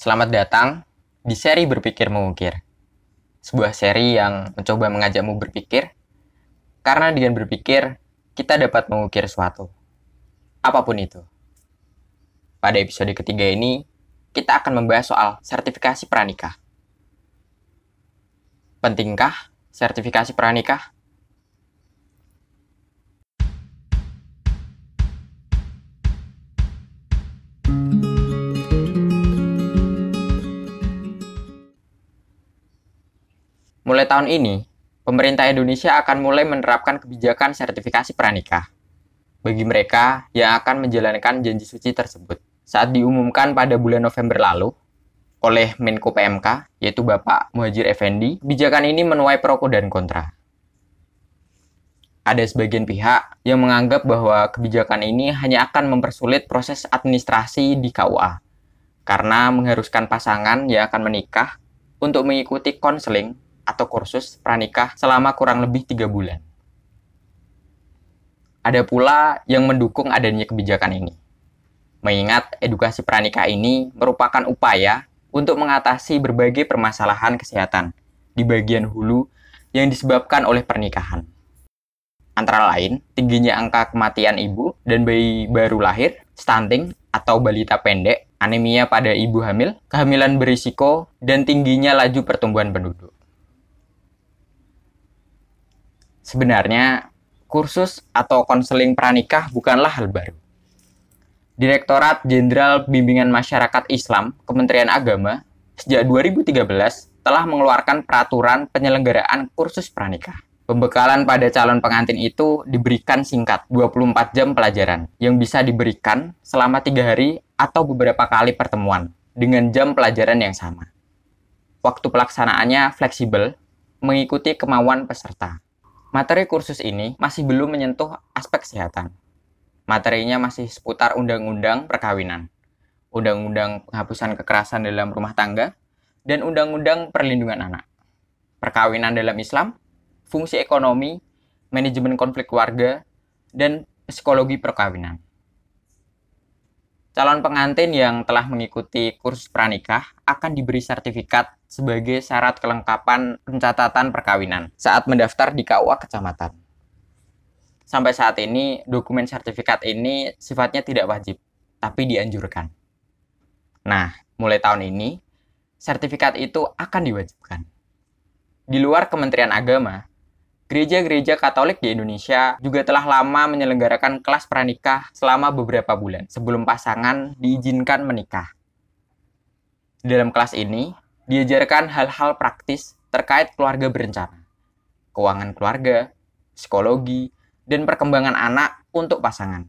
Selamat datang di seri Berpikir Mengukir. Sebuah seri yang mencoba mengajakmu berpikir, karena dengan berpikir, kita dapat mengukir suatu. Apa pun itu. Pada episode ketiga ini, kita akan membahas soal sertifikasi pranikah. Pentingkah sertifikasi pranikah? Mulai tahun ini, pemerintah Indonesia akan mulai menerapkan kebijakan sertifikasi pranikah bagi mereka yang akan menjalankan janji suci tersebut. Saat diumumkan pada bulan November lalu oleh Menko PMK, yaitu Bapak Muhajir Effendi, kebijakan ini menuai pro dan kontra. Ada sebagian pihak yang menganggap bahwa kebijakan ini hanya akan mempersulit proses administrasi di KUA, karena mengharuskan pasangan yang akan menikah untuk mengikuti konseling atau kursus pranikah selama kurang lebih tiga bulan. Ada pula yang mendukung adanya kebijakan ini. Mengingat edukasi pranikah ini merupakan upaya untuk mengatasi berbagai permasalahan kesehatan di bagian hulu yang disebabkan oleh pernikahan. Antara lain, tingginya angka kematian ibu dan bayi baru lahir, stunting atau balita pendek, anemia pada ibu hamil, kehamilan berisiko, dan tingginya laju pertumbuhan penduduk. Sebenarnya, kursus atau konseling pranikah bukanlah hal baru. Direktorat Jenderal Bimbingan Masyarakat Islam Kementerian Agama sejak 2013 telah mengeluarkan peraturan penyelenggaraan kursus pranikah. Pembekalan pada calon pengantin itu diberikan singkat 24 jam pelajaran yang bisa diberikan selama tiga hari atau beberapa kali pertemuan dengan jam pelajaran yang sama. Waktu pelaksanaannya fleksibel mengikuti kemauan peserta. Materi kursus ini masih belum menyentuh aspek kesehatan. Materinya masih seputar undang-undang perkawinan, undang-undang penghapusan kekerasan dalam rumah tangga, dan undang-undang perlindungan anak. Perkawinan dalam Islam, fungsi ekonomi, manajemen konflik keluarga, dan psikologi perkawinan. Calon pengantin yang telah mengikuti kursus pranikah akan diberi sertifikat sebagai syarat kelengkapan pencatatan perkawinan saat mendaftar di KUA kecamatan. Sampai saat ini, dokumen sertifikat ini sifatnya tidak wajib, tapi dianjurkan. Nah, mulai tahun ini, sertifikat itu akan diwajibkan. Di luar Kementerian Agama, Gereja-gereja Katolik di Indonesia juga telah lama menyelenggarakan kelas pranikah selama beberapa bulan sebelum pasangan diizinkan menikah. Dalam kelas ini, diajarkan hal-hal praktis terkait keluarga berencana, keuangan keluarga, psikologi, dan perkembangan anak untuk pasangan.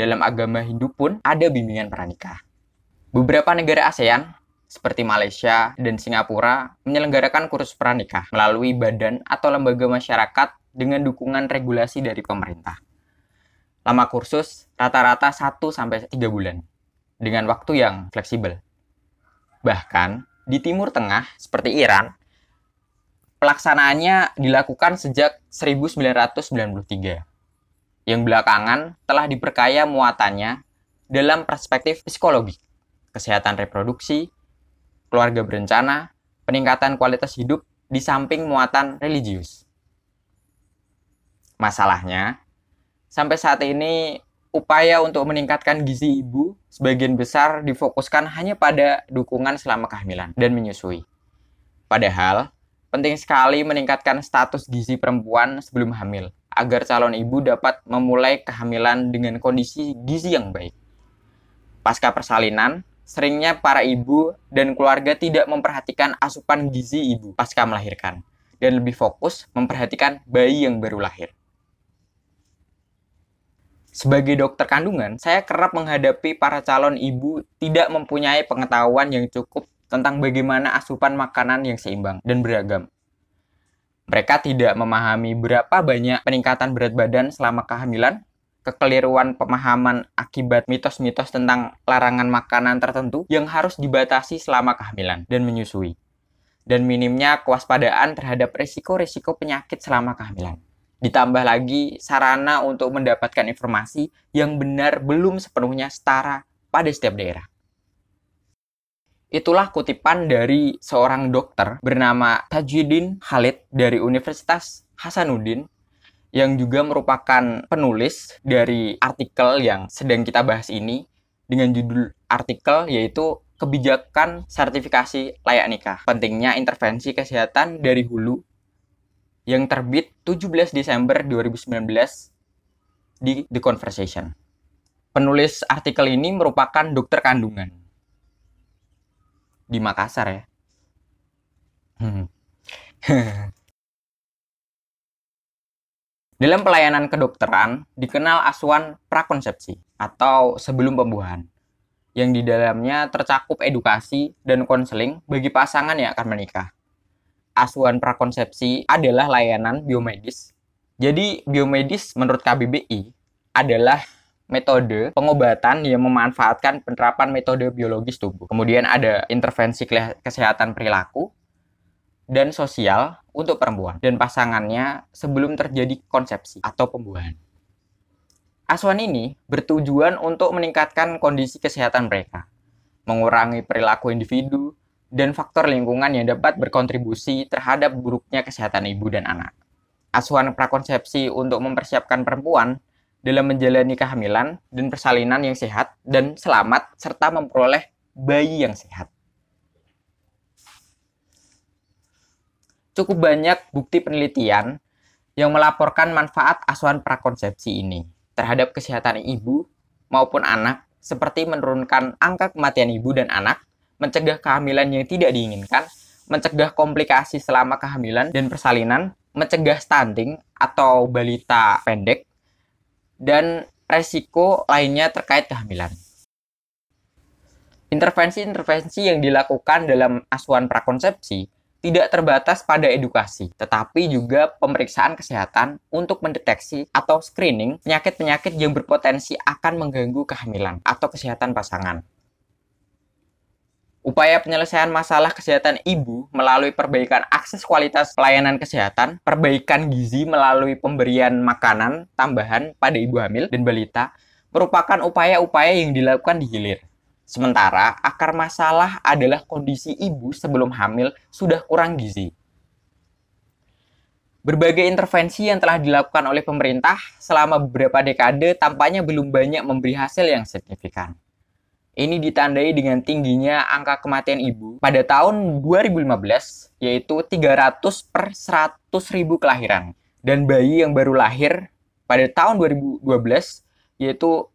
Dalam agama Hindu pun ada bimbingan pranikah. Beberapa negara ASEAN seperti Malaysia dan Singapura menyelenggarakan kursus pranikah melalui badan atau lembaga masyarakat dengan dukungan regulasi dari pemerintah. Lama kursus rata-rata 1 sampai 3 bulan dengan waktu yang fleksibel. Bahkan di Timur Tengah seperti Iran, pelaksanaannya dilakukan sejak 1993 yang belakangan telah diperkaya muatannya dalam perspektif psikologi, kesehatan reproduksi, keluarga berencana, peningkatan kualitas hidup di samping muatan religius. Masalahnya, sampai saat ini upaya untuk meningkatkan gizi ibu sebagian besar difokuskan hanya pada dukungan selama kehamilan dan menyusui. Padahal, penting sekali meningkatkan status gizi perempuan sebelum hamil agar calon ibu dapat memulai kehamilan dengan kondisi gizi yang baik. Pasca persalinan, seringnya para ibu dan keluarga tidak memperhatikan asupan gizi ibu pasca melahirkan dan lebih fokus memperhatikan bayi yang baru lahir. Sebagai dokter kandungan, saya kerap menghadapi para calon ibu tidak mempunyai pengetahuan yang cukup tentang bagaimana asupan makanan yang seimbang dan beragam. Mereka tidak memahami berapa banyak peningkatan berat badan selama kehamilan kekeliruan pemahaman akibat mitos-mitos tentang larangan makanan tertentu yang harus dibatasi selama kehamilan dan menyusui. Dan minimnya kewaspadaan terhadap risiko-risiko penyakit selama kehamilan. Ditambah lagi sarana untuk mendapatkan informasi yang benar belum sepenuhnya setara pada setiap daerah. Itulah kutipan dari seorang dokter bernama Tajuddin Khalid dari Universitas Hasanuddin yang juga merupakan penulis dari artikel yang sedang kita bahas ini dengan judul artikel yaitu kebijakan sertifikasi layak nikah. Pentingnya intervensi kesehatan dari hulu yang terbit 17 Desember 2019 di The Conversation. Penulis artikel ini merupakan dokter kandungan di Makassar ya. Hmm. Dalam pelayanan kedokteran dikenal asuhan prakonsepsi atau sebelum pembuahan yang di dalamnya tercakup edukasi dan konseling bagi pasangan yang akan menikah. Asuhan prakonsepsi adalah layanan biomedis. Jadi biomedis menurut KBBI adalah metode pengobatan yang memanfaatkan penerapan metode biologis tubuh. Kemudian ada intervensi kesehatan perilaku dan sosial untuk perempuan dan pasangannya sebelum terjadi konsepsi atau pembuahan. Asuhan ini bertujuan untuk meningkatkan kondisi kesehatan mereka, mengurangi perilaku individu, dan faktor lingkungan yang dapat berkontribusi terhadap buruknya kesehatan ibu dan anak. Asuhan prakonsepsi untuk mempersiapkan perempuan dalam menjalani kehamilan dan persalinan yang sehat dan selamat serta memperoleh bayi yang sehat. Cukup banyak bukti penelitian yang melaporkan manfaat asuhan prakonsepsi ini terhadap kesehatan ibu maupun anak seperti menurunkan angka kematian ibu dan anak, mencegah kehamilan yang tidak diinginkan, mencegah komplikasi selama kehamilan dan persalinan, mencegah stunting atau balita pendek, dan resiko lainnya terkait kehamilan. Intervensi-intervensi yang dilakukan dalam asuhan prakonsepsi tidak terbatas pada edukasi, tetapi juga pemeriksaan kesehatan untuk mendeteksi atau screening penyakit-penyakit yang berpotensi akan mengganggu kehamilan atau kesehatan pasangan. Upaya penyelesaian masalah kesehatan ibu melalui perbaikan akses kualitas pelayanan kesehatan, perbaikan gizi melalui pemberian makanan tambahan pada ibu hamil dan balita merupakan upaya-upaya yang dilakukan di hilir Sementara akar masalah adalah kondisi ibu sebelum hamil sudah kurang gizi. Berbagai intervensi yang telah dilakukan oleh pemerintah selama beberapa dekade tampaknya belum banyak memberi hasil yang signifikan. Ini ditandai dengan tingginya angka kematian ibu pada tahun 2015, yaitu 300 per 100 ribu kelahiran. Dan bayi yang baru lahir pada tahun 2012, yaitu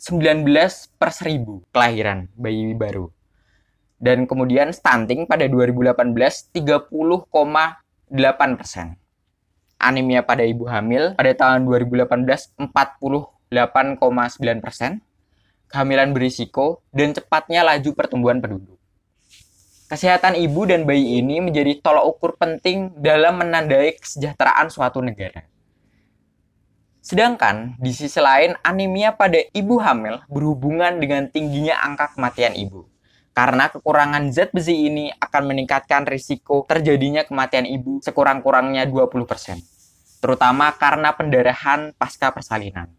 19 per 1000 kelahiran bayi baru. Dan kemudian stunting pada 2018 30,8 persen. Anemia pada ibu hamil pada tahun 2018 48,9 persen. Kehamilan berisiko dan cepatnya laju pertumbuhan penduduk. Kesehatan ibu dan bayi ini menjadi tolok ukur penting dalam menandai kesejahteraan suatu negara. Sedangkan di sisi lain anemia pada ibu hamil berhubungan dengan tingginya angka kematian ibu. Karena kekurangan zat besi ini akan meningkatkan risiko terjadinya kematian ibu sekurang-kurangnya 20%. Terutama karena pendarahan pasca persalinan.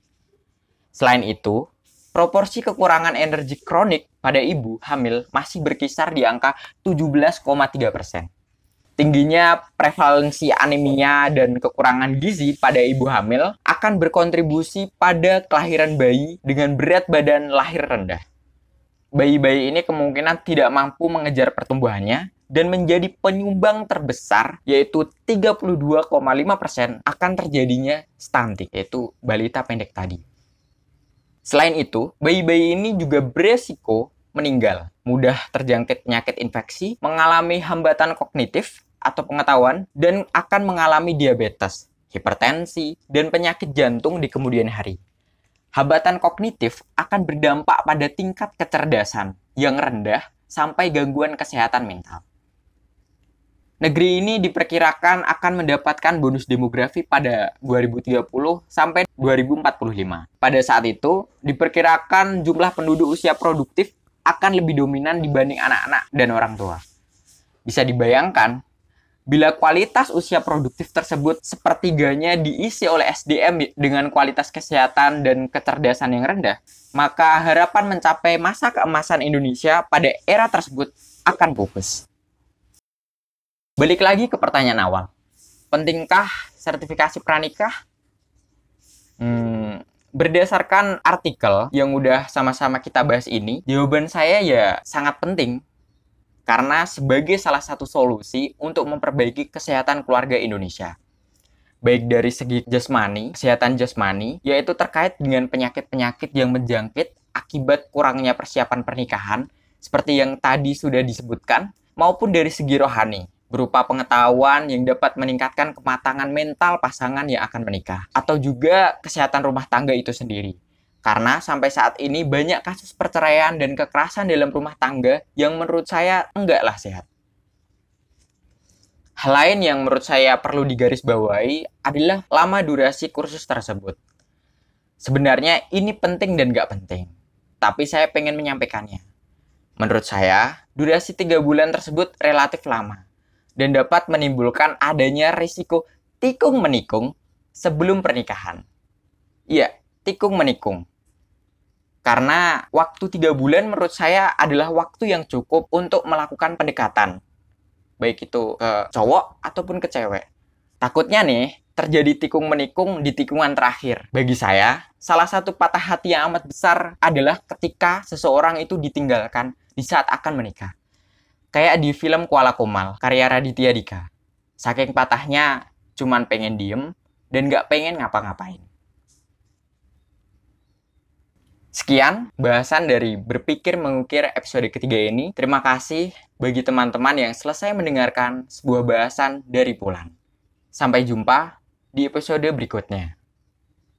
Selain itu, proporsi kekurangan energi kronik pada ibu hamil masih berkisar di angka 17,3%. Tingginya prevalensi anemia dan kekurangan gizi pada ibu hamil akan berkontribusi pada kelahiran bayi dengan berat badan lahir rendah. Bayi-bayi ini kemungkinan tidak mampu mengejar pertumbuhannya dan menjadi penyumbang terbesar yaitu 32,5% akan terjadinya stunting yaitu balita pendek tadi. Selain itu, bayi-bayi ini juga beresiko meninggal, mudah terjangkit penyakit infeksi, mengalami hambatan kognitif, atau pengetahuan dan akan mengalami diabetes, hipertensi, dan penyakit jantung di kemudian hari. Hambatan kognitif akan berdampak pada tingkat kecerdasan yang rendah sampai gangguan kesehatan mental. Negeri ini diperkirakan akan mendapatkan bonus demografi pada 2030 sampai 2045. Pada saat itu, diperkirakan jumlah penduduk usia produktif akan lebih dominan dibanding anak-anak dan orang tua. Bisa dibayangkan Bila kualitas usia produktif tersebut sepertiganya diisi oleh SDM dengan kualitas kesehatan dan kecerdasan yang rendah, maka harapan mencapai masa keemasan Indonesia pada era tersebut akan pupus. Balik lagi ke pertanyaan awal. Pentingkah sertifikasi pranikah? Hmm, berdasarkan artikel yang udah sama-sama kita bahas ini, jawaban saya ya sangat penting. Karena sebagai salah satu solusi untuk memperbaiki kesehatan keluarga Indonesia. Baik dari segi jasmani, kesehatan jasmani, yaitu terkait dengan penyakit-penyakit yang menjangkit akibat kurangnya persiapan pernikahan, seperti yang tadi sudah disebutkan, maupun dari segi rohani, berupa pengetahuan yang dapat meningkatkan kematangan mental pasangan yang akan menikah, atau juga kesehatan rumah tangga itu sendiri. Karena sampai saat ini banyak kasus perceraian dan kekerasan dalam rumah tangga yang menurut saya enggaklah sehat. Hal lain yang menurut saya perlu digarisbawahi adalah lama durasi kursus tersebut. Sebenarnya ini penting dan nggak penting, tapi saya pengen menyampaikannya. Menurut saya, durasi tiga bulan tersebut relatif lama dan dapat menimbulkan adanya risiko tikung menikung sebelum pernikahan. Iya, tikung menikung. Karena waktu tiga bulan menurut saya adalah waktu yang cukup untuk melakukan pendekatan. Baik itu ke cowok ataupun ke cewek. Takutnya nih, terjadi tikung menikung di tikungan terakhir. Bagi saya, salah satu patah hati yang amat besar adalah ketika seseorang itu ditinggalkan di saat akan menikah. Kayak di film Kuala Komal, karya Raditya Dika. Saking patahnya, cuman pengen diem dan gak pengen ngapa-ngapain. Sekian bahasan dari Berpikir Mengukir episode ketiga ini. Terima kasih bagi teman-teman yang selesai mendengarkan sebuah bahasan dari Pulan. Sampai jumpa di episode berikutnya.